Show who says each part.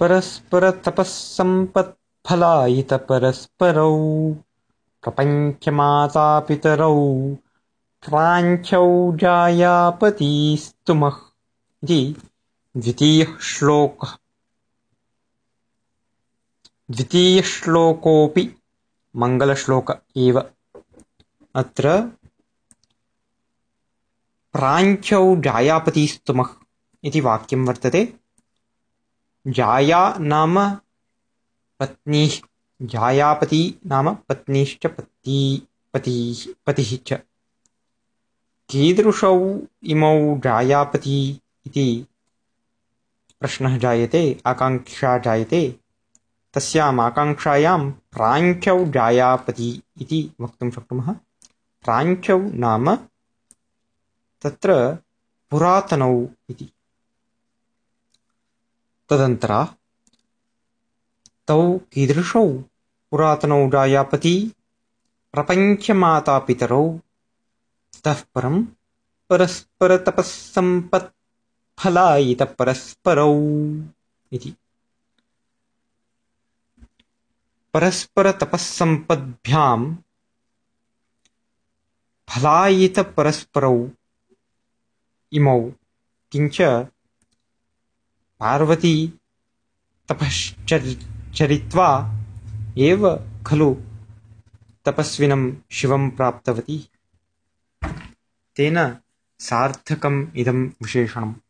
Speaker 1: परस्परतपःसम्पत्फलायितपरस्परौ प्रपञ्चमातापितरौ जायापतीस्तुमः। इति द्वितीयः श्लोकः द्वितीयश्लोकोऽपि मङ्गलश्लोक एव। अत्र प्राञ्चौ जायापतीस्तुमः इति वाक्यं वर्तते जाया नाम पत्नी जायापती नाम पत्नीश्च पती पतिः पतिः च। कीदृशौ इमौ जायापती इति प्रश्नः जायते आकाङ्क्षा जायते तस्याम् आकाङ्क्षायां प्राञ्चौ जायापती इति वक्तुं शक्नुमः। प्राञ्चौ नाम तत्र पुरातनौ इति तदन्तरा तौ कीदृशौ पुरातनौ जायापती प्रपञ्चमातापितरौ ततः परं परस्परतपःसम्पत्फलायितपरस्परौ इति। परस्परतपःसम्पद्भ्यां फलायितपरस्परौ इमौ किञ्च पार्वती तपश्चरित्वा एव खलु तपस्विनं शिवं प्राप्तवती। तेन सार्थकम् इदं विशेषणम्